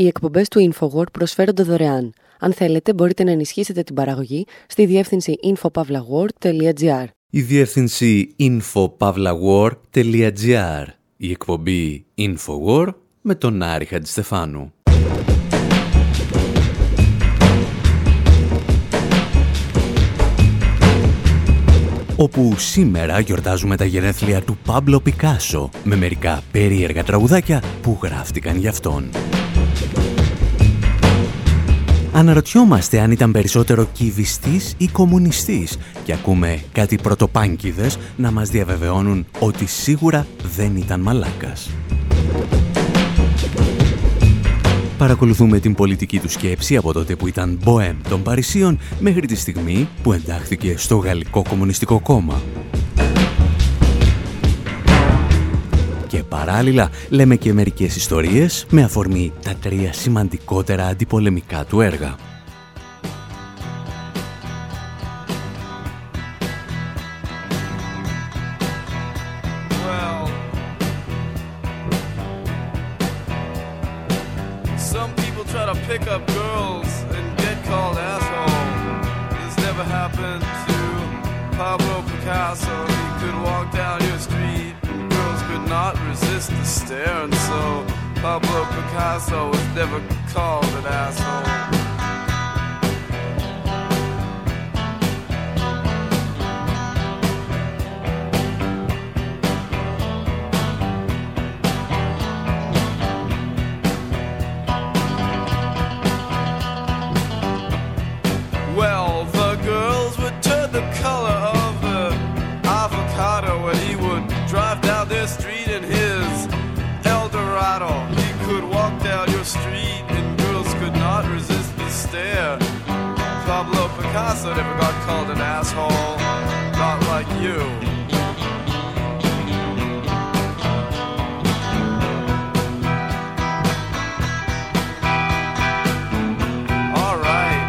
Οι εκπομπές του InfoWord προσφέρονται δωρεάν. Αν θέλετε, μπορείτε να ενισχύσετε την παραγωγή στη διεύθυνση infopavlagor.gr. Η διεύθυνση infopavlagor.gr. Η εκπομπή InfoWord με τον Άρη Χατζηστεφάνου. όπου σήμερα γιορτάζουμε τα γενέθλια του Πάμπλο Πικάσο με μερικά περίεργα τραγουδάκια που γράφτηκαν γι' αυτόν. Αναρωτιόμαστε αν ήταν περισσότερο κυβιστής ή κομμουνιστής και ακούμε κάτι πρωτοπάνκιδες να μας διαβεβαιώνουν ότι σίγουρα δεν ήταν μαλάκας. Παρακολουθούμε την πολιτική του σκέψη από τότε που ήταν μποέμ των Παρισίων μέχρι τη στιγμή που εντάχθηκε στο Γαλλικό Κομμουνιστικό Κόμμα. Και παράλληλα λέμε και μερικές ιστορίες με αφορμή τα τρία σημαντικότερα αντιπολεμικά του έργα. stare so Pablo Picasso was never called an asshole. also never got called an asshole. Not like you. Alright.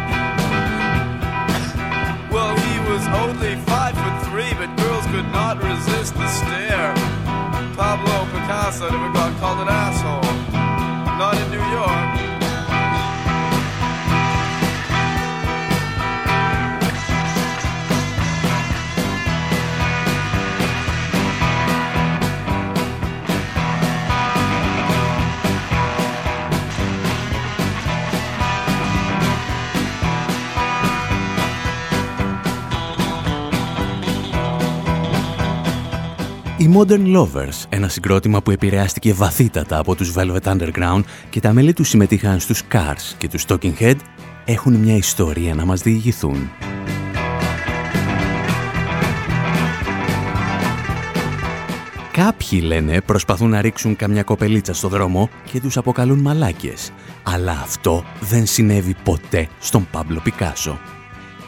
Well, he was only five foot three, but girls could not resist the stare. Pablo Picasso never got called an asshole. Not in New York. Οι Modern Lovers, ένα συγκρότημα που επηρεάστηκε βαθύτατα από τους Velvet Underground και τα μέλη τους συμμετείχαν στους Cars και τους Talking Head, έχουν μια ιστορία να μας διηγηθούν. Κάποιοι λένε προσπαθούν να ρίξουν καμιά κοπελίτσα στο δρόμο και τους αποκαλούν μαλάκες. Αλλά αυτό δεν συνέβη ποτέ στον Παύλο Πικάσο.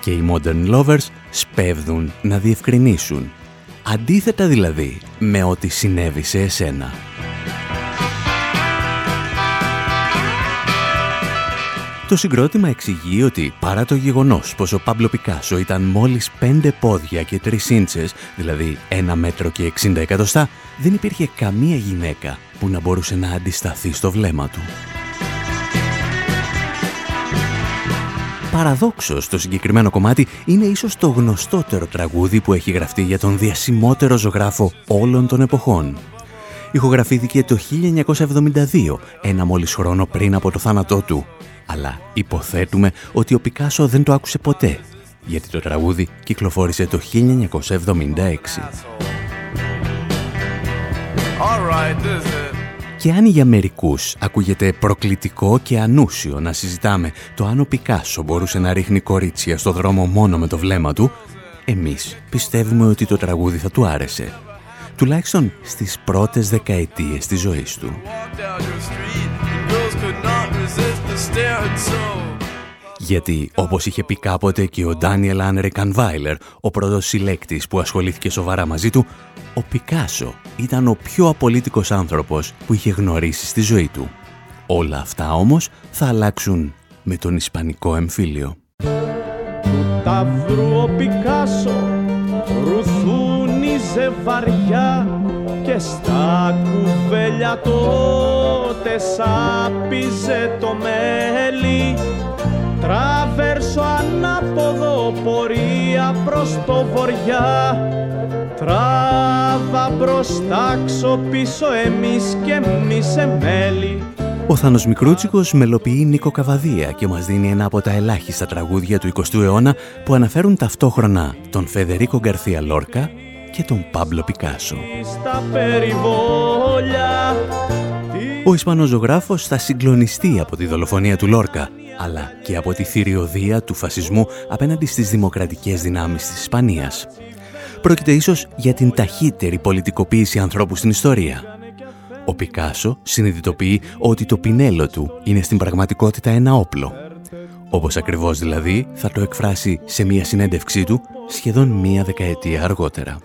Και οι Modern Lovers σπέβδουν να διευκρινίσουν Αντίθετα δηλαδή με ό,τι συνέβη σε εσένα. Το συγκρότημα εξηγεί ότι παρά το γεγονός πως ο Πάμπλο Πικάσο ήταν μόλις 5 πόδια και 3 ίντσες, δηλαδή 1 μέτρο και 60 εκατοστά, δεν υπήρχε καμία γυναίκα που να μπορούσε να αντισταθεί στο βλέμμα του. Παραδόξως, το συγκεκριμένο κομμάτι είναι ίσως το γνωστότερο τραγούδι που έχει γραφτεί για τον διασημότερο ζωγράφο όλων των εποχών. Ηχογραφήθηκε το 1972, ένα μόλις χρόνο πριν από το θάνατό του. Αλλά υποθέτουμε ότι ο Πικάσο δεν το άκουσε ποτέ, γιατί το τραγούδι κυκλοφόρησε το 1976. Και αν για μερικούς ακούγεται προκλητικό και ανούσιο να συζητάμε το αν ο Πικάσο μπορούσε να ρίχνει κορίτσια στο δρόμο μόνο με το βλέμμα του, εμείς πιστεύουμε ότι το τραγούδι θα του άρεσε. Τουλάχιστον στις πρώτες δεκαετίες της ζωής του. Γιατί, όπως είχε πει κάποτε και ο Ντάνιελ Άνρε Κανβάιλερ, ο πρώτος συλλέκτης που ασχολήθηκε σοβαρά μαζί του, ο Πικάσο ήταν ο πιο απολύτικος άνθρωπος που είχε γνωρίσει στη ζωή του. Όλα αυτά όμως θα αλλάξουν με τον Ισπανικό εμφύλιο. Του ταύρου ο Πικάσο ρουθούνιζε βαριά και και στα κουβέλια τότε σάπιζε το μέλι Τραβέρσο ανάποδο πορεία προς το βοριά Τράβα μπροστά πίσω εμείς και εμείς εμέλη ο Θάνος Μικρούτσικος μελοποιεί Νίκο Καβαδία και μας δίνει ένα από τα ελάχιστα τραγούδια του 20ου αιώνα που αναφέρουν ταυτόχρονα τον Φεδερίκο Γκαρθία Λόρκα και τον Πάμπλο Πικάσο. Ο Ισπανός ζωγράφος θα συγκλονιστεί από τη δολοφονία του Λόρκα, αλλά και από τη θηριωδία του φασισμού απέναντι στις δημοκρατικές δυνάμεις της Ισπανίας. Πρόκειται ίσως για την ταχύτερη πολιτικοποίηση ανθρώπου στην ιστορία. Ο Πικάσο συνειδητοποιεί ότι το πινέλο του είναι στην πραγματικότητα ένα όπλο. Όπως ακριβώς δηλαδή θα το εκφράσει σε μία συνέντευξή του σχεδόν μία δεκαετία αργότερα.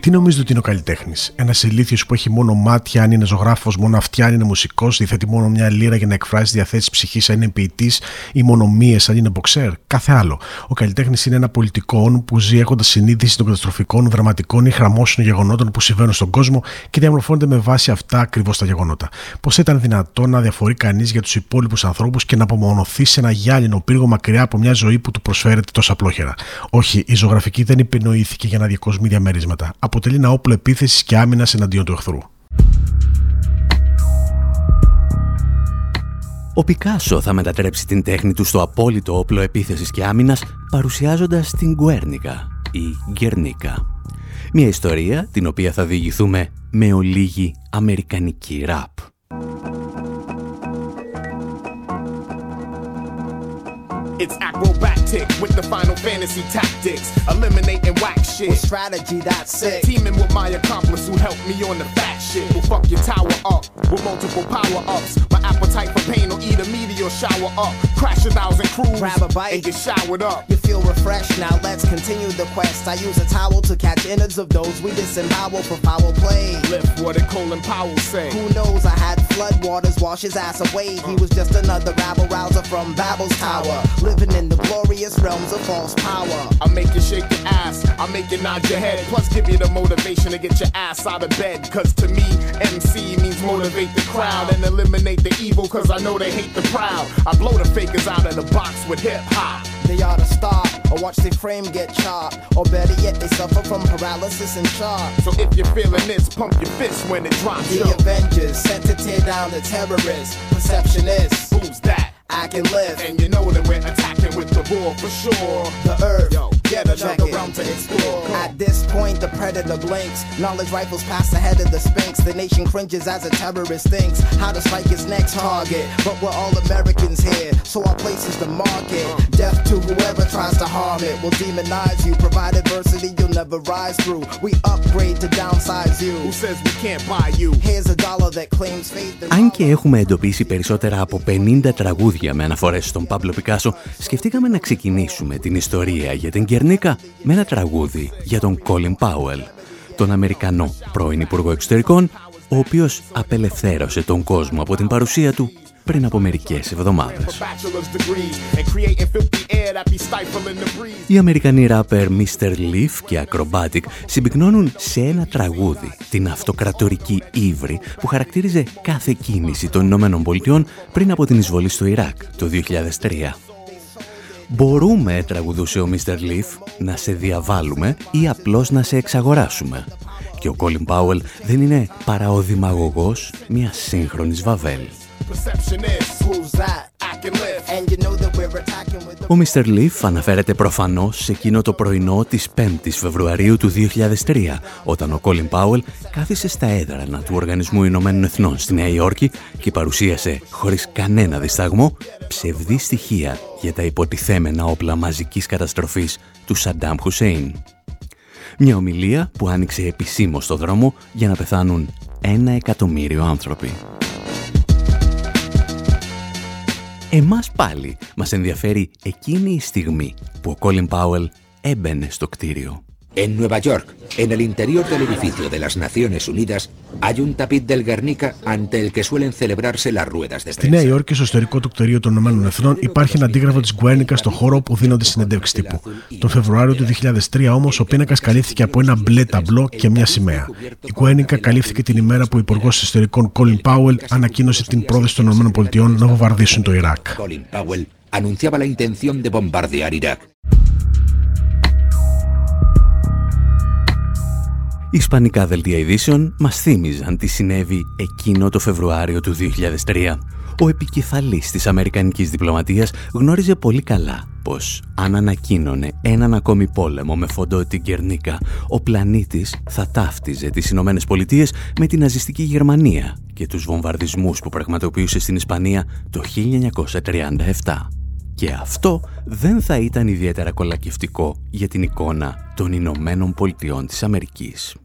Τι νομίζετε ότι είναι ο καλλιτέχνης, Ένας ηλίθιος που έχει μόνο μάτια, αν είναι ζωγράφος, μόνο αυτιά, αν είναι μουσικός, διαθέτει μόνο μια λίρα για να εκφράσει διαθέσει ψυχής, αν είναι ποιητής, ή μόνο μύε, αν είναι μποξέρ; Κάθε άλλο. Ο καλλιτέχνης είναι ένα πολιτικό που ζει έχοντας συνείδηση των καταστροφικών, δραματικών ή χραμόσυνων γεγονότων που συμβαίνουν στον κόσμο και διαμορφώνεται με βάση αυτά ακριβώς τα γεγονότα. Πώς ήταν δυνατόν να διαφορεί κανείς για τους υπόλοιπους ανθρώπους και να απομονωθεί σε ένα γυάλινο πύργο μακριά από μια ζωή που του προσφέρεται τόσα πλόχερα. Όχι, η ζωγραφική δεν επινοήθηκε για να διακοσμεί διαμερίσματα αποτελεί ένα όπλο επίθεσης και άμυνας εναντίον του εχθρού. Ο Πικάσο θα μετατρέψει την τέχνη του στο απόλυτο όπλο επίθεσης και άμυνας παρουσιάζοντας την Γκουέρνικα ή Γκερνίκα. Μια ιστορία την οποία θα διηγηθούμε με ολίγη αμερικανική ραπ. It's acrobatic with the final fantasy tactics. Eliminating whack shit. With strategy that's sick. Teaming with my accomplice who helped me on the fat shit. Will fuck your tower up with multiple power ups. My appetite for pain will eat a meteor shower up. Crash a thousand crews. Grab a bite and get showered up. You feel refreshed now. Let's continue the quest. I use a towel to catch innards of those we disembowel for foul play. Lift what did Colin Powell say? Who knows? I had flood waters wash his ass away. He was just another rabble rouser from Babel's tower living in the glorious realms of false power. I make you shake your ass, I make you nod your head, plus give you the motivation to get your ass out of bed. Cause to me, MC means motivate the crowd and eliminate the evil, cause I know they hate the proud. I blow the fakers out of the box with hip hop. They ought to stop or watch their frame get chopped. Or better yet, they suffer from paralysis and shock. So if you're feeling this, pump your fist when it drops. The yo. Avengers sent to tear down the terrorists. Perceptionists. Who's that? I can live. And you know that we're attacking with the war for sure. The earth, Yo, get another realm to explore. At this point, the predator blinks. Knowledge rifles pass ahead of the Sphinx. The nation cringes as a terrorist thinks how to strike its next target. But we're all Americans here, so our place is the market. Death to whoever tries to harm it. We'll demonize you. Provide adversity, you'll never rise through. We upgrade to downsize you. Who says we can't buy you? Here's a dollar that claims faith. Αν και έχουμε εντοπίσει περισσότερα από 50 τραγούδια με αναφορές στον Παύλο Πικάσο, σκεφτήκαμε να ξεκινήσουμε την ιστορία για την Κερνίκα με ένα τραγούδι για τον Colin Πάουελ, τον Αμερικανό πρώην Υπουργό Εξωτερικών, ο οποίος απελευθέρωσε τον κόσμο από την παρουσία του πριν από μερικές εβδομάδες. Οι Αμερικανοί ράπερ Mr. Leaf και Acrobatic συμπυκνώνουν σε ένα τραγούδι την αυτοκρατορική ύβρη που χαρακτήριζε κάθε κίνηση των Ηνωμένων Πολιτειών πριν από την εισβολή στο Ιράκ το 2003. Μπορούμε, τραγουδούσε ο Mr. Leaf, να σε διαβάλουμε ή απλώς να σε εξαγοράσουμε. Και ο Colin Powell δεν είναι παρά ο δημαγωγός μιας σύγχρονης Βαβέλ. Ο Mr. Leaf αναφέρεται προφανώς σε εκείνο το πρωινό της 5ης Φεβρουαρίου του 2003, όταν ο Colin Powell κάθισε στα έδρανα του Οργανισμού Ηνωμένων Εθνών στη Νέα Υόρκη και παρουσίασε, χωρίς κανένα δισταγμό, ψευδή στοιχεία για τα υποτιθέμενα όπλα μαζικής καταστροφής του Σαντάμ Χουσέιν. Μια ομιλία που άνοιξε επισήμως το δρόμο για να πεθάνουν ένα εκατομμύριο άνθρωποι. Εμάς πάλι μας ενδιαφέρει εκείνη η στιγμή που ο Colin Powell έμπαινε στο κτίριο En Nueva York, en el interior del edificio de las Naciones Unidas, hay un tapiz del Guernica ante el que suelen celebrarse las ruedas de prensa. Στη Νέα Υόρκη, στο ιστορικό του κτηρίου των Ηνωμένων Εθνών, υπάρχει ένα αντίγραφο της Γκουέρνικα στο χώρο όπου δίνονται συνεντεύξει τύπου. Τον Φεβρουάριο του 2003 όμως, ο πίνακας καλύφθηκε από ένα μπλε ταμπλό και μια σημαία. Η Γκουέρνικα καλύφθηκε την ημέρα που ο Υπουργός Ιστορικών Colin Powell ανακοίνωσε την πρόθεση των ΗΠΑ να βομβαρδίσουν το Ιράκ. Colin Powell anunciaba la intención de bombardear Irak. Οι ισπανικά δελτία ειδήσεων μας θύμιζαν τι συνέβη εκείνο το Φεβρουάριο του 2003. Ο επικεφαλής της Αμερικανικής διπλωματίας γνώριζε πολύ καλά πως αν ανακοίνωνε έναν ακόμη πόλεμο με φοντό την Κερνίκα, ο πλανήτης θα ταύτιζε τις Ηνωμένες Πολιτείες με την ναζιστική Γερμανία και τους βομβαρδισμούς που πραγματοποιούσε στην Ισπανία το 1937. Και αυτό δεν θα ήταν ιδιαίτερα κολακευτικό για την εικόνα των Ηνωμένων Πολιτειών της Αμερικής.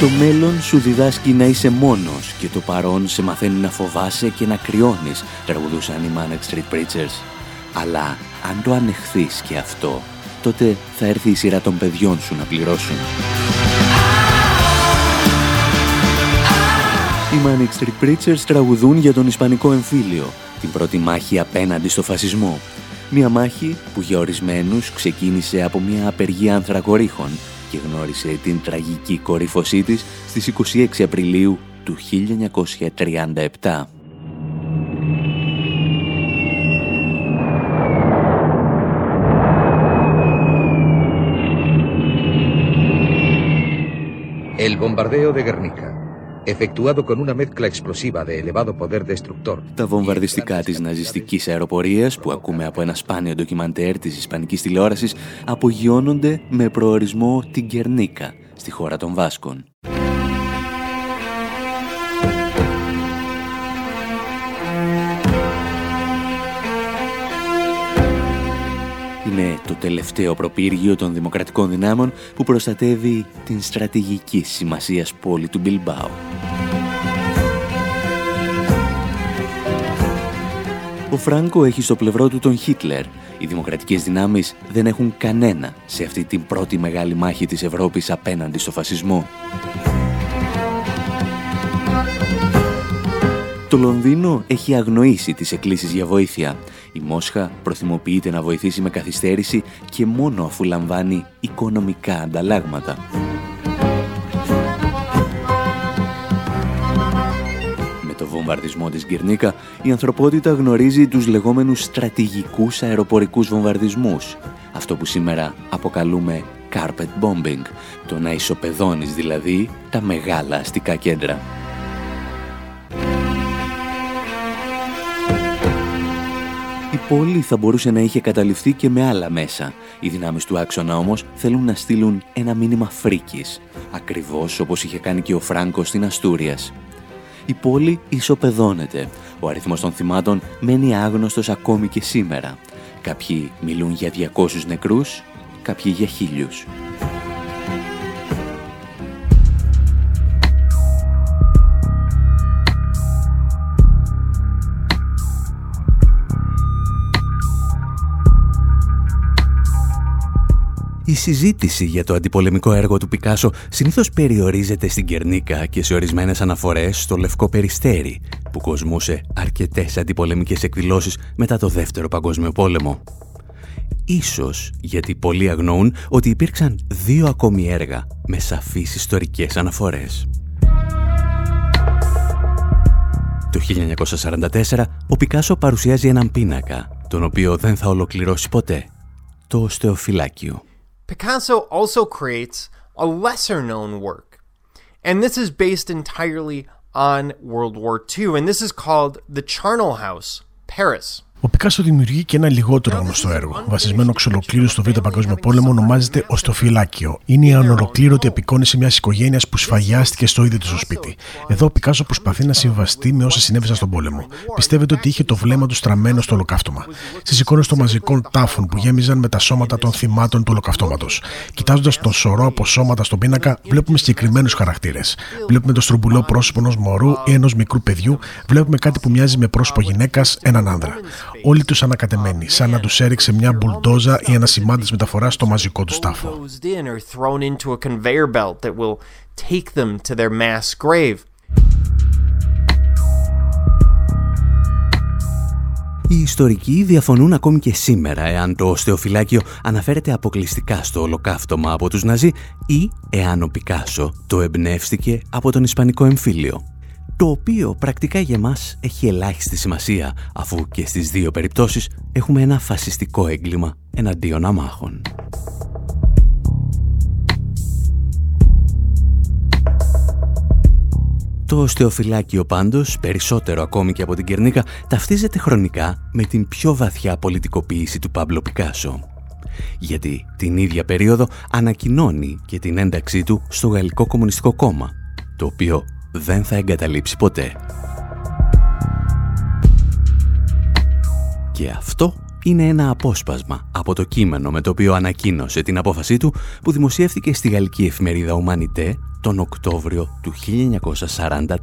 Το μέλλον σου διδάσκει να είσαι μόνος και το παρόν σε μαθαίνει να φοβάσαι και να κρυώνεις, τραγουδούσαν οι Manic Street Preachers. Αλλά αν το ανεχθείς και αυτό, τότε θα έρθει η σειρά των παιδιών σου να πληρώσουν. Οι Manic Street Preachers τραγουδούν για τον Ισπανικό εμφύλιο, την πρώτη μάχη απέναντι στο φασισμό. Μια μάχη που για ορισμένους ξεκίνησε από μια απεργία ανθρακορίχων και γνώρισε την τραγική κορύφωσή της στις 26 Απριλίου του 1937. El bombardeo de Guernica efectuado con una mezcla explosiva de elevado poder destructor. Τα βομβαρδιστικά της ναζιστικής αεροπορίας που ακούμε από ένα σπάνιο ντοκιμαντέρ της ισπανικής τηλεόρασης απογειώνονται με προορισμό την Κερνίκα, στη χώρα των Βάσκων. Είναι το τελευταίο προπύργιο των δημοκρατικών δυνάμων που προστατεύει την στρατηγική σημασίας πόλη του Μπιλμπάου. Ο Φράνκο έχει στο πλευρό του τον Χίτλερ. Οι δημοκρατικές δυνάμεις δεν έχουν κανένα σε αυτή την πρώτη μεγάλη μάχη της Ευρώπης απέναντι στο φασισμό. Το Λονδίνο έχει αγνοήσει τις εκκλήσεις για βοήθεια. Η Μόσχα προθυμοποιείται να βοηθήσει με καθυστέρηση και μόνο αφού λαμβάνει οικονομικά ανταλλάγματα. Με το βομβαρδισμό της Γκυρνίκα, η ανθρωπότητα γνωρίζει τους λεγόμενους στρατηγικούς αεροπορικούς βομβαρδισμούς. Αυτό που σήμερα αποκαλούμε carpet bombing, το να ισοπεδώνεις δηλαδή τα μεγάλα αστικά κέντρα. Πόλη θα μπορούσε να είχε καταληφθεί και με άλλα μέσα. Οι δυνάμεις του άξονα όμως θέλουν να στείλουν ένα μήνυμα φρίκης, ακριβώς όπως είχε κάνει και ο Φράγκος στην Αστούριας. Η πόλη ισοπεδώνεται. Ο αριθμός των θυμάτων μένει άγνωστος ακόμη και σήμερα. Κάποιοι μιλούν για 200 νεκρούς, κάποιοι για χίλιους. Συζήτηση για το αντιπολεμικό έργο του Πικάσο συνήθως περιορίζεται στην Κερνίκα και σε ορισμένες αναφορές στο Λευκό Περιστέρι, που κοσμούσε αρκετές αντιπολεμικές εκδηλώσεις μετά το Δεύτερο Παγκόσμιο Πόλεμο. Ίσως γιατί πολλοί αγνοούν ότι υπήρξαν δύο ακόμη έργα με σαφείς ιστορικές αναφορές. Το 1944 ο Πικάσο παρουσιάζει έναν πίνακα, τον οποίο δεν θα ολοκληρώσει ποτέ. Το οστεοφυλάκιο. Picasso also creates a lesser known work. And this is based entirely on World War II. And this is called The Charnel House, Paris. Ο Πικάσο δημιουργεί και ένα λιγότερο γνωστό έργο. Βασισμένο εξ ολοκλήρου στο Β' Παγκόσμιο Πόλεμο, ονομάζεται Οστοφυλάκιο. Είναι η ανολοκλήρωτη απεικόνηση μιας οικογένειας που σφαγιάστηκε στο ίδιο του σπίτι. Εδώ ο Πικάσο προσπαθεί να συμβαστεί με όσα συνέβησαν στον πόλεμο. Πιστεύετε ότι είχε το βλέμμα του στραμμένο στο ολοκαύτωμα. Στις εικόνες των μαζικών τάφων που γέμιζαν με τα σώματα των θυμάτων του ολοκαυτώματος. Κοιτάζοντας τον σωρό από σώματα στον πίνακα, βλέπουμε συγκεκριμένους χαρακτήρες. Βλέπουμε το στρομπουλό πρόσωπο ενό μωρού ή ενός μικρού παιδιού, βλέπουμε κάτι που μοιάζει με πρόσωπο γυναίκας, έναν άνδρα όλοι τους ανακατεμένοι, σαν να τους έριξε μια μπουλντόζα ή ένα σημάδι της μεταφοράς στο μαζικό του τάφο. Οι ιστορικοί διαφωνούν ακόμη και σήμερα εάν το οστεοφυλάκιο αναφέρεται αποκλειστικά στο ολοκαύτωμα από τους Ναζί ή εάν ο Πικάσο το εμπνεύστηκε από τον Ισπανικό εμφύλιο το οποίο πρακτικά για μας έχει ελάχιστη σημασία, αφού και στις δύο περιπτώσεις έχουμε ένα φασιστικό έγκλημα εναντίον αμάχων. Το οστεοφυλάκιο πάντως, περισσότερο ακόμη και από την Κερνίκα, ταυτίζεται χρονικά με την πιο βαθιά πολιτικοποίηση του Πάμπλο Πικάσο. Γιατί την ίδια περίοδο ανακοινώνει και την ένταξή του στο Γαλλικό Κομμουνιστικό Κόμμα, το οποίο δεν θα εγκαταλείψει ποτέ. Και αυτό είναι ένα απόσπασμα από το κείμενο με το οποίο ανακοίνωσε την απόφασή του που δημοσιεύθηκε στη γαλλική εφημερίδα Humanité τον Οκτώβριο του 1944.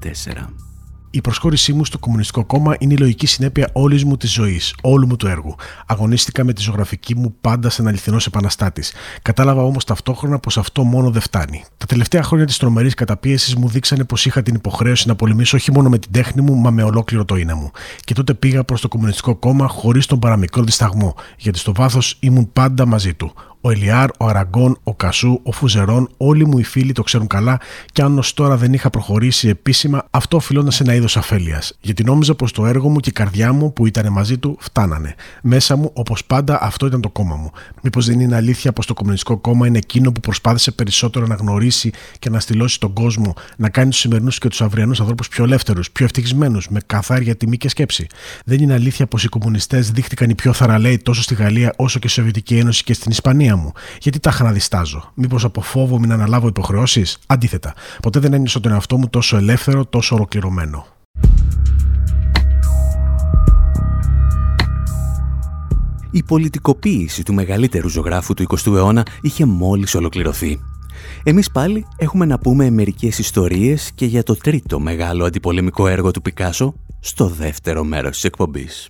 Η προσχώρησή μου στο Κομμουνιστικό Κόμμα είναι η λογική συνέπεια όλης μου της ζωής, όλου μου του έργου. Αγωνίστηκα με τη ζωγραφική μου πάντα σαν αληθινός επαναστάτης. Κατάλαβα όμως ταυτόχρονα πως αυτό μόνο δεν φτάνει. Τα τελευταία χρόνια της τρομερής καταπίεσης μου δείξανε πως είχα την υποχρέωση να πολεμήσω όχι μόνο με την τέχνη μου, μα με ολόκληρο το είναι μου. Και τότε πήγα προς το Κομμουνιστικό Κόμμα χωρίς τον παραμικρό δισταγμό, γιατί στο βάθος ήμουν πάντα μαζί του. Ο Ελιάρ, ο Αραγκόν, ο Κασού, ο Φουζερόν, όλοι μου οι φίλοι το ξέρουν καλά και αν ως τώρα δεν είχα προχωρήσει επίσημα, αυτό οφειλόταν σε ένα είδος αφέλειας. Γιατί νόμιζα πως το έργο μου και η καρδιά μου που ήταν μαζί του φτάνανε. Μέσα μου, όπως πάντα, αυτό ήταν το κόμμα μου. Μήπως δεν είναι αλήθεια πως το Κομμουνιστικό Κόμμα είναι εκείνο που προσπάθησε περισσότερο να γνωρίσει και να στυλώσει τον κόσμο, να κάνει τους σημερινούς και τους αυριανούς ανθρώπους πιο ελεύθερους, πιο ευτυχισμένους, με καθάρια τιμή και σκέψη; Δεν είναι αλήθεια πως οι κομμουνιστές δείχτηκαν οι πιο θαραλέοι τόσο στη Γαλλία όσο και στη Σοβιετική Ένωση και στην Ισπανία; Μου. Γιατί τα είχα να διστάζω. Μήπως από φόβο μην αναλάβω υποχρεώσεις; Αντίθετα, ποτέ δεν ένιωσα τον εαυτό μου τόσο ελεύθερο, τόσο ολοκληρωμένο. Η πολιτικοποίηση του μεγαλύτερου ζωγράφου του 20ου αιώνα είχε μόλις ολοκληρωθεί. Εμείς πάλι έχουμε να πούμε μερικές ιστορίες και για το τρίτο μεγάλο αντιπολεμικό έργο του Πικάσο στο δεύτερο μέρος της εκπομπής.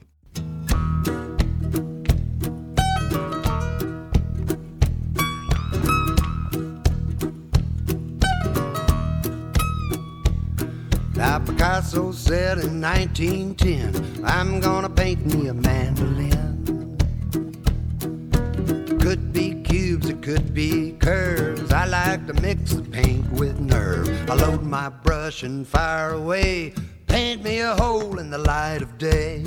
Picasso said in 1910, I'm gonna paint me a mandolin. Could be cubes, it could be curves. I like to mix the paint with nerve. I load my brush and fire away. Paint me a hole in the light of day.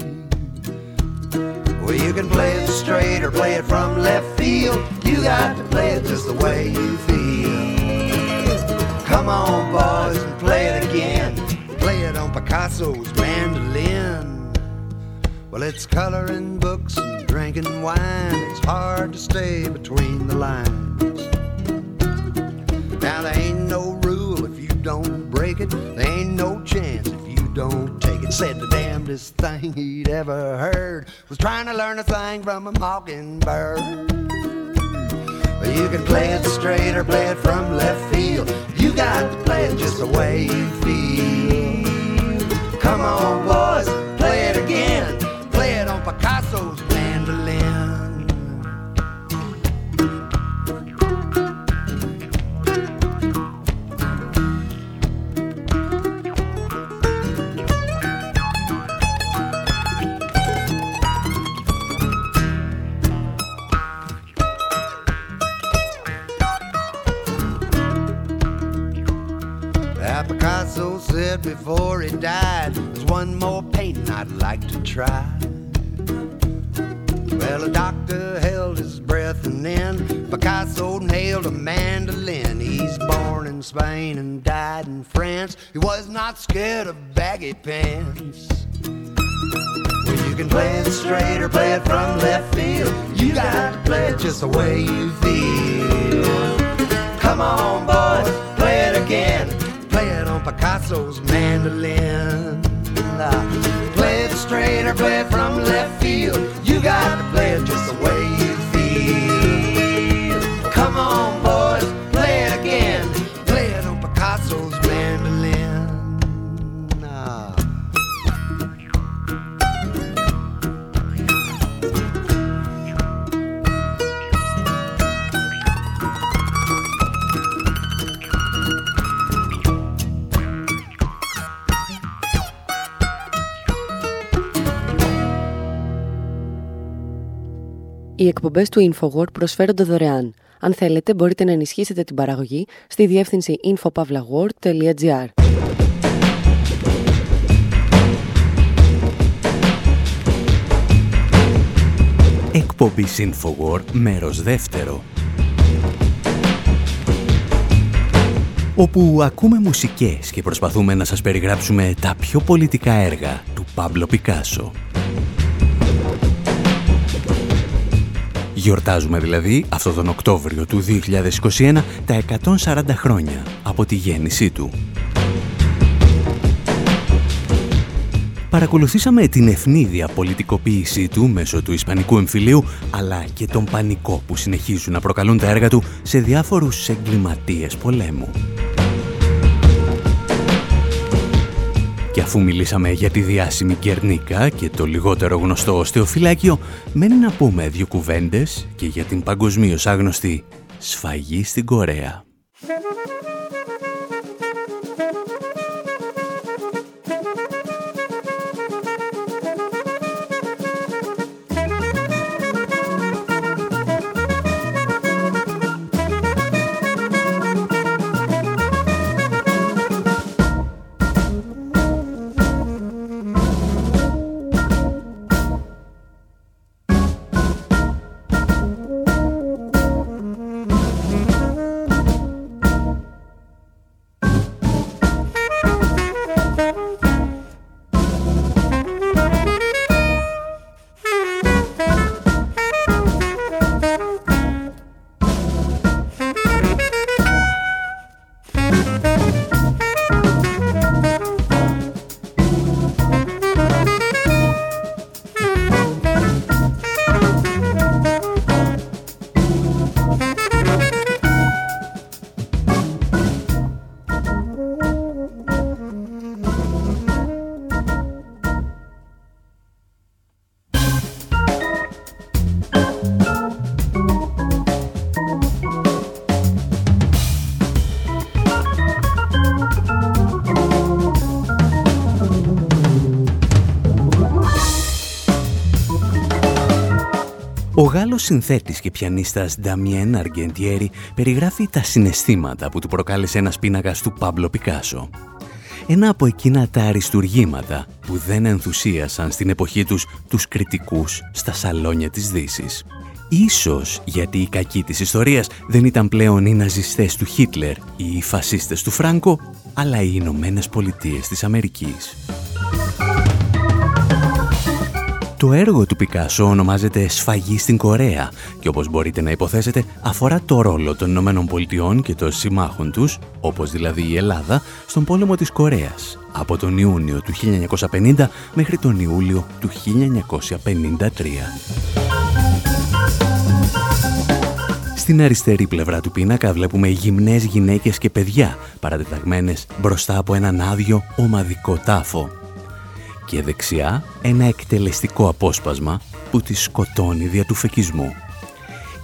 Well, you can play it straight or play it from left field. You got to play it just the way you feel. Come on, boys, and play it. Picasso's mandolin. Well, it's coloring books and drinking wine. It's hard to stay between the lines. Now, there ain't no rule if you don't break it. There ain't no chance if you don't take it. Said the damnedest thing he'd ever heard was trying to learn a thing from a mockingbird. You can play it straight or play it from left field. You got to play it just the way you feel. Come on, boys, play it again. Play it on Picasso's said before he died, there's one more painting I'd like to try. Well, the doctor held his breath and then Picasso nailed a mandolin. He's born in Spain and died in France. He was not scared of baggy pants. Well, you can play it straight or play it from left field. You got to play it just the way you feel. Come on, boys, play it again. Play it on Picasso's mandolin. Play it straight or play it from left field. You got to play it just the way you feel. Come on, Οι εκπομπές του InfoWord προσφέρονται δωρεάν. Αν θέλετε, μπορείτε να ενισχύσετε την παραγωγή στη διεύθυνση infopavlagor.gr. Εκπομπή Infowar, μέρος δεύτερο. Όπου ακούμε μουσικές και προσπαθούμε να σας περιγράψουμε τα πιο πολιτικά έργα του Πάμπλο Πικάσο. Γιορτάζουμε δηλαδή αυτό τον Οκτώβριο του 2021 τα 140 χρόνια από τη γέννησή του. Παρακολουθήσαμε την ευνίδια πολιτικοποίησή του μέσω του Ισπανικού εμφυλίου, αλλά και τον πανικό που συνεχίζουν να προκαλούν τα έργα του σε διάφορους εγκληματίες πολέμου. Και αφού μιλήσαμε για τη διάσημη Κερνίκα και το λιγότερο γνωστό οστεοφυλάκιο, μένει να πούμε δύο κουβέντες και για την παγκοσμίως άγνωστη σφαγή στην Κορέα. Ο Γάλλος συνθέτης και πιανίστας Νταμιέν Αργεντιέρη περιγράφει τα συναισθήματα που του προκάλεσε ένας πίνακας του Πάμπλο Πικάσο. Ένα από εκείνα τα αριστουργήματα που δεν ενθουσίασαν στην εποχή τους τους κριτικούς στα σαλόνια της Δύσης. Ίσως γιατί οι κακοί της ιστορίας δεν ήταν πλέον οι ναζιστές του Χίτλερ ή οι φασίστες του Φράγκο, αλλά οι Ηνωμένες Πολιτείες της Αμερικής. Το έργο του Πικάσο ονομάζεται «Σφαγή στην Κορέα» και όπως μπορείτε να υποθέσετε αφορά το ρόλο των Ηνωμένων Πολιτειών και των συμμάχων τους, όπως δηλαδή η Ελλάδα, στον πόλεμο της Κορέας από τον Ιούνιο του 1950 μέχρι τον Ιούλιο του 1953. Στην αριστερή πλευρά του πίνακα βλέπουμε γυμνές γυναίκες και παιδιά παρατεταγμένες μπροστά από έναν άδειο ομαδικό τάφο και δεξιά ένα εκτελεστικό απόσπασμα που τη σκοτώνει δια του φεκισμού.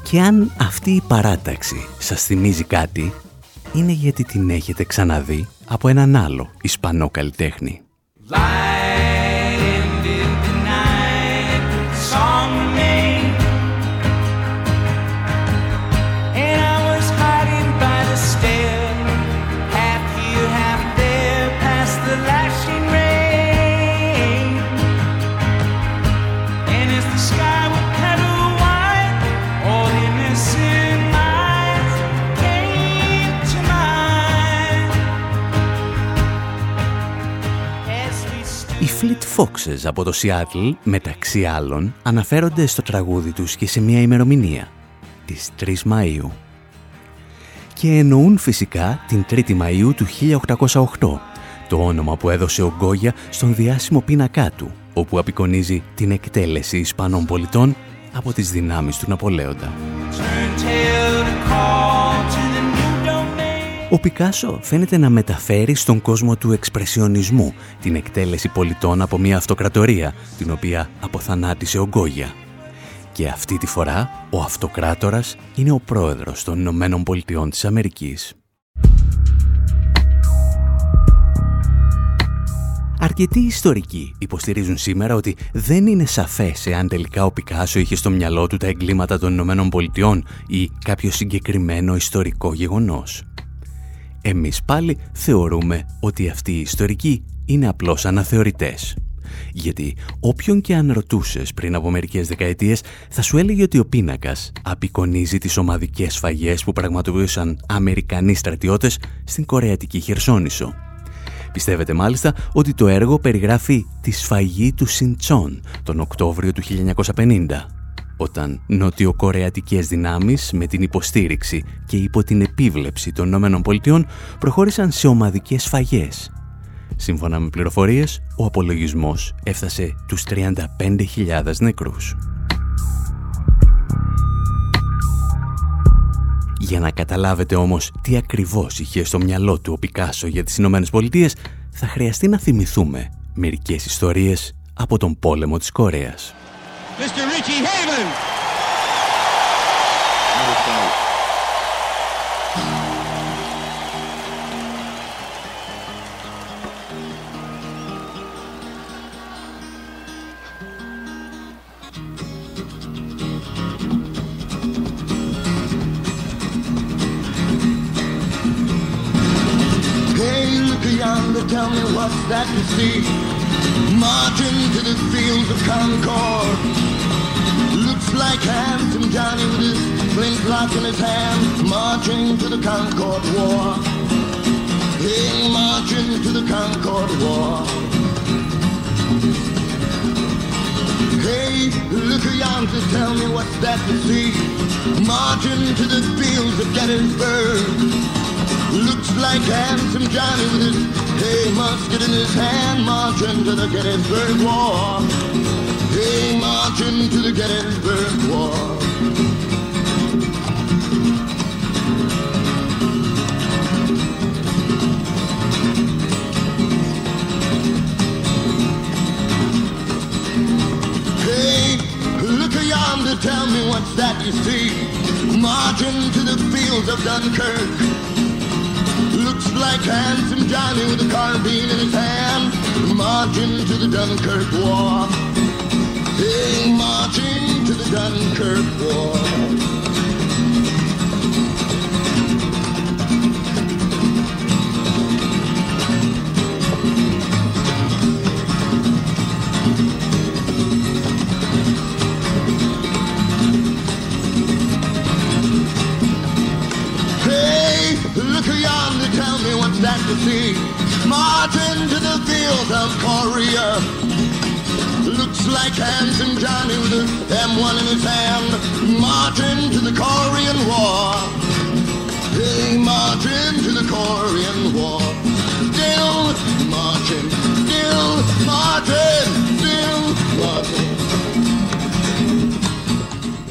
Και αν αυτή η παράταξη σας θυμίζει κάτι, είναι γιατί την έχετε ξαναδεί από έναν άλλο Ισπανό καλλιτέχνη. Οι Fleet Foxes από το Seattle, μεταξύ άλλων, αναφέρονται στο τραγούδι τους και σε μια ημερομηνία, τις 3 Μαΐου. Και εννοούν φυσικά την 3η Μαΐου του 1808, το όνομα που έδωσε ο Γκόγια στον διάσημο πίνακά του, όπου απεικονίζει την εκτέλεση Ισπανών πολιτών από τις δυνάμεις του Ναπολέοντα. Ο Πικάσο φαίνεται να μεταφέρει στον κόσμο του εξπρεσιονισμού την εκτέλεση πολιτών από μια αυτοκρατορία, την οποία αποθανάτησε ο Γκόγια. Και αυτή τη φορά ο αυτοκράτορας είναι ο πρόεδρος των Ηνωμένων Πολιτειών της Αμερικής. Αρκετοί ιστορικοί υποστηρίζουν σήμερα ότι δεν είναι σαφές εάν τελικά ο Πικάσο είχε στο μυαλό του τα εγκλήματα των Ηνωμένων Πολιτειών ή κάποιο συγκεκριμένο ιστορικό γεγονός. Εμείς πάλι θεωρούμε ότι αυτοί οι ιστορικοί είναι απλώς αναθεωρητές. Γιατί όποιον και αν ρωτούσες πριν από μερικές δεκαετίες θα σου έλεγε ότι ο πίνακας απεικονίζει τις ομαδικές σφαγές που πραγματοποιούσαν Αμερικανοί στρατιώτες στην Κορεατική Χερσόνησο. Πιστεύετε μάλιστα ότι το έργο περιγράφει τη σφαγή του Σιντσόν τον Οκτώβριο του 1950 όταν νοτιοκορεατικές δυνάμεις με την υποστήριξη και υπό την επίβλεψη των ΗΠΑ προχώρησαν σε ομαδικές σφαγές. Σύμφωνα με πληροφορίες, ο απολογισμός έφτασε τους 35.000 νεκρούς. Για να καταλάβετε όμως τι ακριβώς είχε στο μυαλό του ο Πικάσο για τις Ηνωμένες Πολιτείες, θα χρειαστεί να θυμηθούμε μερικές ιστορίες από τον πόλεμο της Κορέας. Mr. Richie Haven. tell me what's that you see Marching to the fields of Concord flintlock in his hand Marching to the Concord War Hey, marching to the Concord War Hey, look around to tell me what's that you see Marching to the fields of Gettysburg Looks like handsome Johnny with his hay musket in his hand, marching to the Gettysburg War. Hey, marching to the Gettysburg War. Tell me what's that you see? Marching to the fields of Dunkirk. Looks like handsome Johnny with a carbine in his hand, marching to the Dunkirk War. Hey, marching to the Dunkirk War. Like handsome Johnny with the M1 in his hand. Marching to the Korean War. Hey, marching to the Korean War. Still marching, still marching, still marching.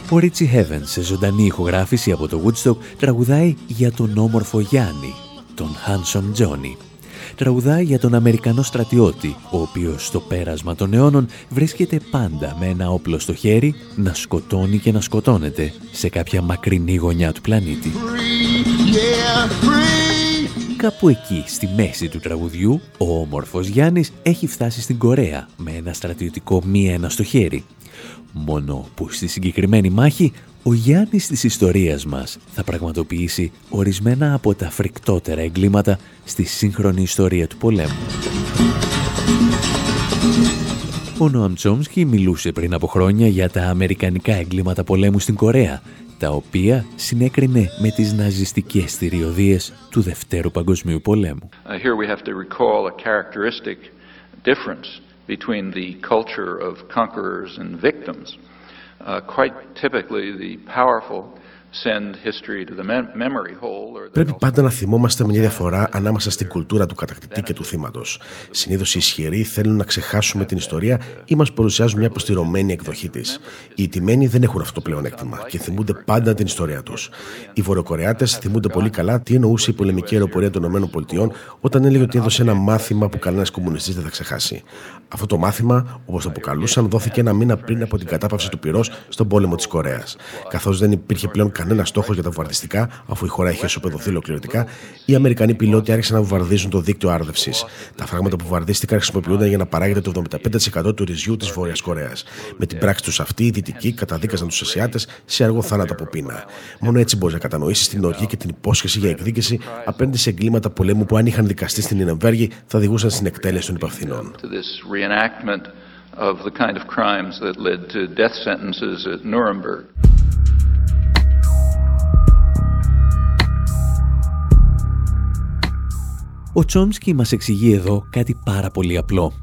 Ο Ρίτσι Heaven σε ζωντανή ηχογράφηση από το Woodstock τραγουδάει για τον όμορφο Γιάννη τον Handsome Johnny. Τραγουδάει για τον Αμερικανό στρατιώτη, ο οποίος στο πέρασμα των αιώνων βρίσκεται πάντα με ένα όπλο στο χέρι να σκοτώνει και να σκοτώνεται σε κάποια μακρινή γωνιά του πλανήτη. Κάπου εκεί, στη μέση του τραγουδιού, ο όμορφος Γιάννης έχει φτάσει στην Κορέα με ένα στρατιωτικό μία ένα στο χέρι. Μόνο που στη συγκεκριμένη μάχη ο Γιάννης της ιστορίας μας θα πραγματοποιήσει ορισμένα από τα φρικτότερα εγκλήματα στη σύγχρονη ιστορία του πολέμου. Ο Νοαμ Τσόμσκι μιλούσε πριν από χρόνια για τα αμερικανικά εγκλήματα πολέμου στην Κορέα, τα οποία συνέκρινε με τις ναζιστικές θηριωδίες του Δευτέρου Παγκοσμίου Πολέμου. Uh, here we have to recall a characteristic difference between the culture of conquerors and victims. Uh, quite typically, the powerful Πρέπει πάντα να θυμόμαστε μια διαφορά ανάμεσα στην κουλτούρα του κατακτητή και του θύματος. Συνήθως οι ισχυροί θέλουν να ξεχάσουμε την ιστορία ή μας παρουσιάζουν μια αποστηρωμένη εκδοχή της. Οι ιτημένοι δεν έχουν αυτό το πλεονέκτημα και θυμούνται πάντα την ιστορία τους. Οι Βορειοκορεάτες θυμούνται πολύ καλά τι εννοούσε η πολεμική αεροπορία των ΗΠΑ όταν έλεγε ότι έδωσε ένα μάθημα που κανένας κομμουνιστής δεν θα ξεχάσει. Αυτό το μάθημα, όπως το αποκαλούσαν, δόθηκε ένα μήνα πριν από την κατάπαυση του πυρός στον πόλεμο της Κορέας. Καθώς δεν υπήρχε πλέον κανένα στόχο για τα βομβαρδιστικά, αφού η χώρα είχε ισοπεδωθεί ολοκληρωτικά, οι Αμερικανοί πιλότοι άρχισαν να βομβαρδίζουν το δίκτυο άρδευσης. Τα φράγματα που βομβαρδίστηκαν χρησιμοποιούνταν για να παράγεται το 75% του ρυζιού της Βόρειας Κορέας. Με την πράξη τους αυτή, οι Δυτικοί καταδίκαζαν τους Ασιάτες σε αργό θάνατο από πείνα. Μόνο έτσι μπορείς να κατανοήσεις την οργή και την υπόσχεση για εκδίκηση απέναντι σε εγκλήματα πολέμου που αν είχαν δικαστεί στην Ινεμβέργη θα οδηγούσαν στην εκτέλεση των υπευθυνών. of the kind of crimes that led to death sentences at Nuremberg. Ο Τσόμσκι μας εξηγεί εδώ κάτι πάρα πολύ απλό.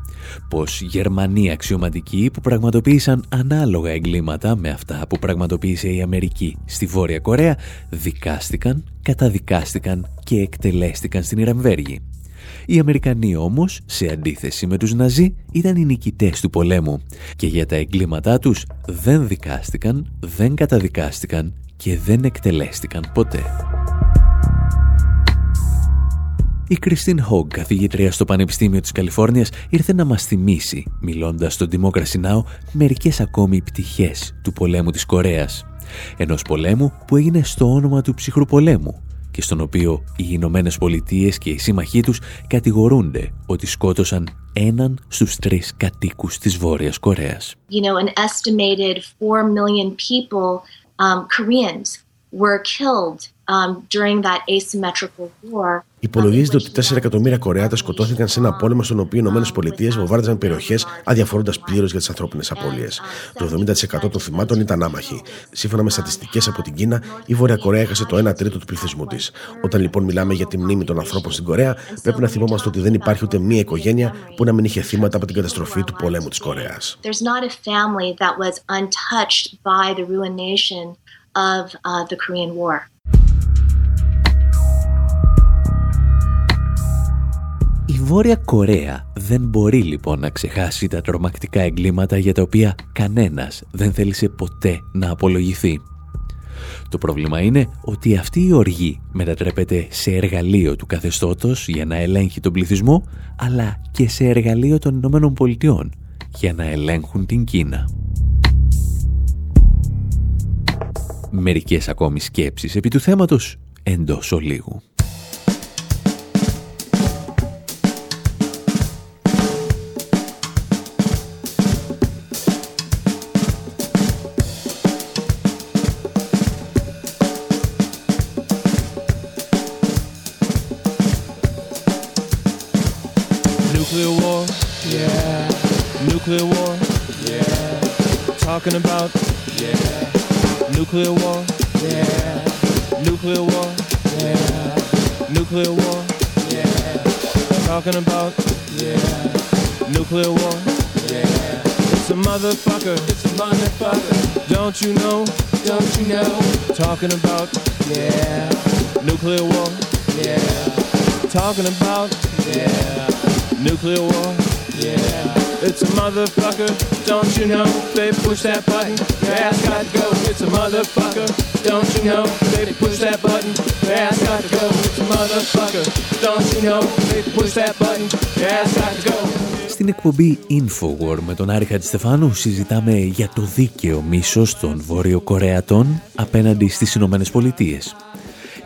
Πως Γερμανοί αξιωματικοί που πραγματοποίησαν ανάλογα εγκλήματα με αυτά που πραγματοποίησε η Αμερική στη Βόρεια Κορέα δικάστηκαν, καταδικάστηκαν και εκτελέστηκαν στην Ιραμβέργη. Οι Αμερικανοί όμως, σε αντίθεση με τους Ναζί, ήταν οι νικητές του πολέμου και για τα εγκλήματά τους δεν δικάστηκαν, δεν καταδικάστηκαν και δεν εκτελέστηκαν ποτέ. Η Κριστίν Χόγκ, καθηγήτρια στο Πανεπιστήμιο της Καλιφόρνιας, ήρθε να μας θυμίσει, μιλώντας στον Democracy Now, μερικές ακόμη πτυχές του πολέμου της Κορέας. Ενός πολέμου που έγινε στο όνομα του ψυχρού πολέμου και στον οποίο οι Ηνωμένες Πολιτείες και οι σύμμαχοί τους κατηγορούνται ότι σκότωσαν έναν στους τρεις κατοίκους της Βόρειας Κορέας. You know, an estimated 4 million people, um, Koreans, were killed um, during that asymmetrical war. Υπολογίζεται ότι 4 εκατομμύρια Κορεάτες σκοτώθηκαν σε ένα πόλεμο στον οποίο οι ΗΠΑ βομβάρδιζαν περιοχές αδιαφορώντας πλήρως για τις ανθρώπινες απώλειες. Το 70% των θυμάτων ήταν άμαχοι. Σύμφωνα με στατιστικές από την Κίνα, η Βόρεια Κορέα έχασε το 1 τρίτο του πληθυσμού της. Όταν λοιπόν μιλάμε για τη μνήμη των ανθρώπων στην Κορέα, πρέπει να θυμόμαστε ότι δεν υπάρχει ούτε μία οικογένεια που να μην είχε θύματα από την καταστροφή του πολέμου της Κορέας. of uh, the Korean War. Βόρεια Κορέα δεν μπορεί λοιπόν να ξεχάσει τα τρομακτικά εγκλήματα για τα οποία κανένας δεν θέλησε ποτέ να απολογηθεί. Το πρόβλημα είναι ότι αυτή η οργή μετατρέπεται σε εργαλείο του καθεστώτος για να ελέγχει τον πληθυσμό, αλλά και σε εργαλείο των Ηνωμένων Πολιτειών για να ελέγχουν την Κίνα. Μερικές ακόμη σκέψεις επί του θέματος εντός ολίγου. Nuclear war, yeah. Nuclear war, yeah. Nuclear war, yeah. Talking about, yeah. Nuclear war, yeah. It's a motherfucker, it's a motherfucker. Don't you know, don't you know? Talking about, yeah. Nuclear war, yeah. Talking about, yeah. Nuclear war, yeah. It's a motherfucker, don't you know? They push that button, your ass got to go. It's a motherfucker, don't you know? They push that button, your ass got to go. It's a motherfucker, don't you know? They push that button, your ass got to go. Στην εκπομπή Infowar με τον Άρη Χατζηστεφάνου συζητάμε για το δίκαιο μίσος των Βορειοκορεατών απέναντι στις Ηνωμένε Πολιτείες.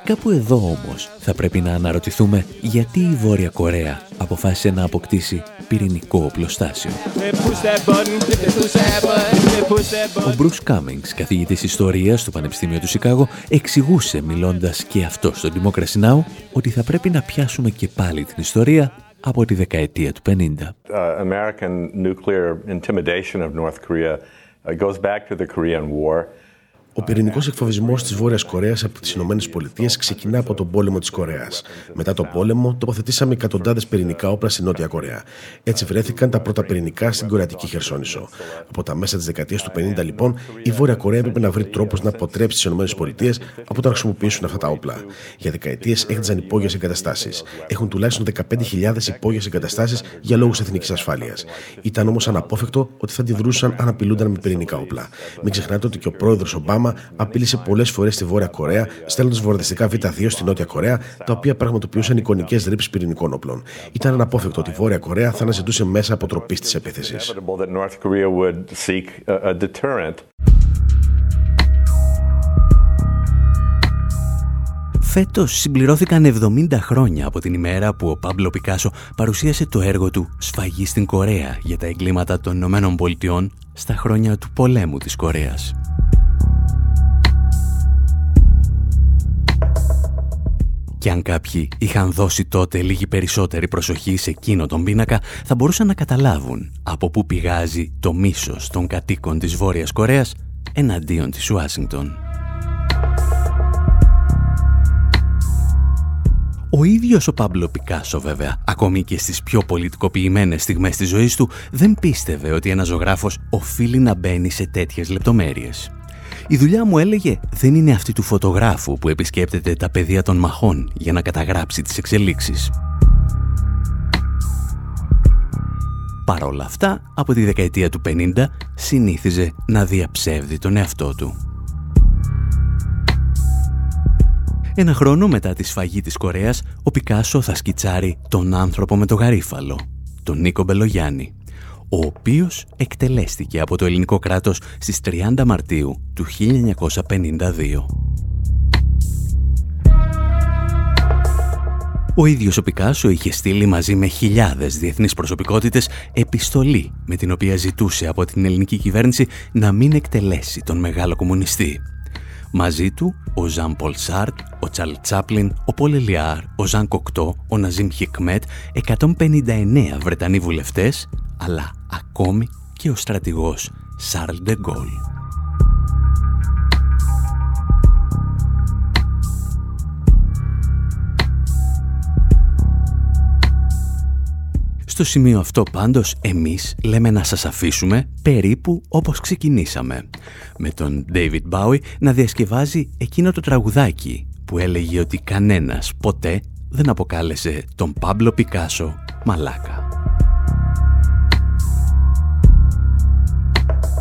Κάπου εδώ όμως θα πρέπει να αναρωτηθούμε γιατί η Βόρεια Κορέα αποφάσισε να αποκτήσει πυρηνικό οπλοστάσιο. Ο Bruce Cummings, καθηγητής ιστορίας στο Πανεπιστήμιο του Σικάγο, εξηγούσε μιλώντας και αυτό στο Democracy Now! ότι θα πρέπει να πιάσουμε και πάλι την ιστορία από τη δεκαετία του 50. Uh, American nuclear intimidation of North Korea uh, goes back to the Korean War. Ο πυρηνικός εκφοβισμός της Βόρειας Κορέας από τις ΗΠΑ ξεκινά από τον πόλεμο της Κορέας. Μετά τον πόλεμο, τοποθετήσαμε εκατοντάδες πυρηνικά όπλα στη Νότια Κορέα. Έτσι βρέθηκαν τα πρώτα πυρηνικά στην Κορεατική Χερσόνησο. Από τα μέσα της δεκαετίας του 50, λοιπόν, η Βόρεια Κορέα έπρεπε να βρει τρόπους να αποτρέψει τις ΗΠΑ από το να χρησιμοποιήσουν αυτά τα όπλα. Για δεκαετίες έχτιζαν υπόγειες εγκαταστάσεις. Έχουν τουλάχιστον 15.000 υπόγειες εγκαταστάσεις για λόγους εθνικής ασφάλειας. Ήταν όμως αναπόφευκτο ότι θα αντιδρούσαν αν απειλούνταν με πυρηνικά όπλα. Μην ξεχνάτε ότι και ο πρόεδρος Ομπάμα απείλησε πολλές φορές στη Βόρεια Κορέα, στέλνοντας βορειοδυτικά Β2 στη Νότια Κορέα, τα οποία πραγματοποιούσαν εικονικές ρήψεις πυρηνικών όπλων. Ήταν αναπόφευκτο ότι η Βόρεια Κορέα θα αναζητούσε μέσα αποτροπής της επίθεσης. Φέτος συμπληρώθηκαν 70 χρόνια από την ημέρα που ο Πάμπλο Πικάσο παρουσίασε το έργο του «Σφαγή στην Κορέα» για τα εγκλήματα των Ηνωμένων Πολιτειών στα χρόνια του πολέμου της Κορέας. Και αν κάποιοι είχαν δώσει τότε λίγη περισσότερη προσοχή σε εκείνο τον πίνακα, θα μπορούσαν να καταλάβουν από πού πηγάζει το μίσος των κατοίκων της Βόρειας Κορέας εναντίον της Ουάσιγκτον. Ο ίδιος ο Πάμπλο Πικάσο βέβαια, ακόμη και στις πιο πολιτικοποιημένες στιγμές της ζωής του, δεν πίστευε ότι ένας ζωγράφος οφείλει να μπαίνει σε τέτοιες λεπτομέρειες. Η δουλειά μου έλεγε δεν είναι αυτή του φωτογράφου που επισκέπτεται τα πεδία των μαχών για να καταγράψει τις εξελίξεις. Παρ' όλα αυτά, από τη δεκαετία του 50 συνήθιζε να διαψεύδει τον εαυτό του. Ένα χρόνο μετά τη σφαγή της Κορέας, ο Πικάσο θα σκιτσάρει τον άνθρωπο με το γαρίφαλο, τον Νίκο Μπελογιάννη, ο οποίος εκτελέστηκε από το ελληνικό κράτος στις 30 Μαρτίου του 1952. Ο ίδιος ο Πικάσο είχε στείλει μαζί με χιλιάδες διεθνείς προσωπικότητες επιστολή με την οποία ζητούσε από την ελληνική κυβέρνηση να μην εκτελέσει τον μεγάλο κομμουνιστή. Μαζί του ο Ζαν Πολ Σάρτ, ο Τσαλ Τσάπλιν, ο Πολ Ελιάρ, ο Ζαν Κοκτό, ο Ναζίμ Χικμέτ, 159 Βρετανοί βουλευτές, αλλά ακόμη και ο στρατηγός Σαρλ Ντεγκόλ. Στο σημείο αυτό πάντως εμείς λέμε να σας αφήσουμε περίπου όπως ξεκινήσαμε. Με τον David Bowie να διασκευάζει εκείνο το τραγουδάκι που έλεγε ότι κανένας ποτέ δεν αποκάλεσε τον Πάμπλο Πικάσο μαλάκα.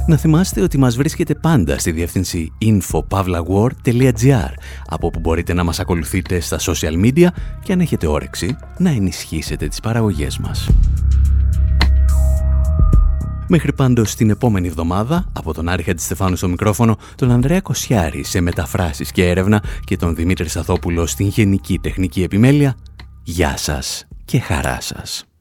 Να θυμάστε ότι μας βρίσκεται πάντα στη διεύθυνση infopavlawar.gr από όπου μπορείτε να μας ακολουθείτε στα social media και αν έχετε όρεξη να ενισχύσετε τις παραγωγές μας. Μέχρι πάντως την επόμενη εβδομάδα, από τον Άρη Χατζηστεφάνου στο μικρόφωνο, τον Ανδρέα Κοσιάρη σε μεταφράσεις και έρευνα και τον Δημήτρη Σαθόπουλο στην Γενική Τεχνική Επιμέλεια, γεια σας και χαρά σας.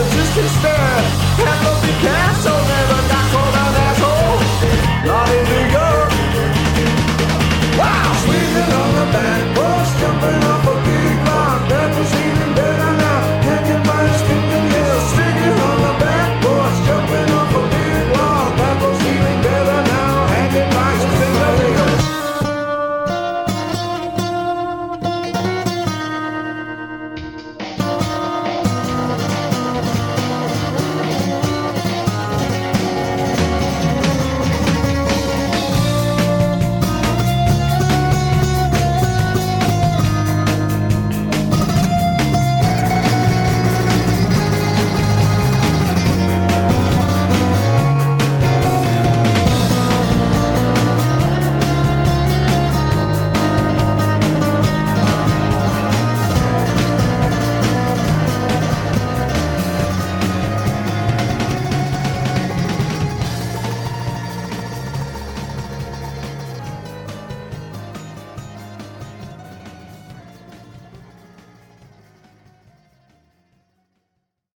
resistance there. Pablo castle.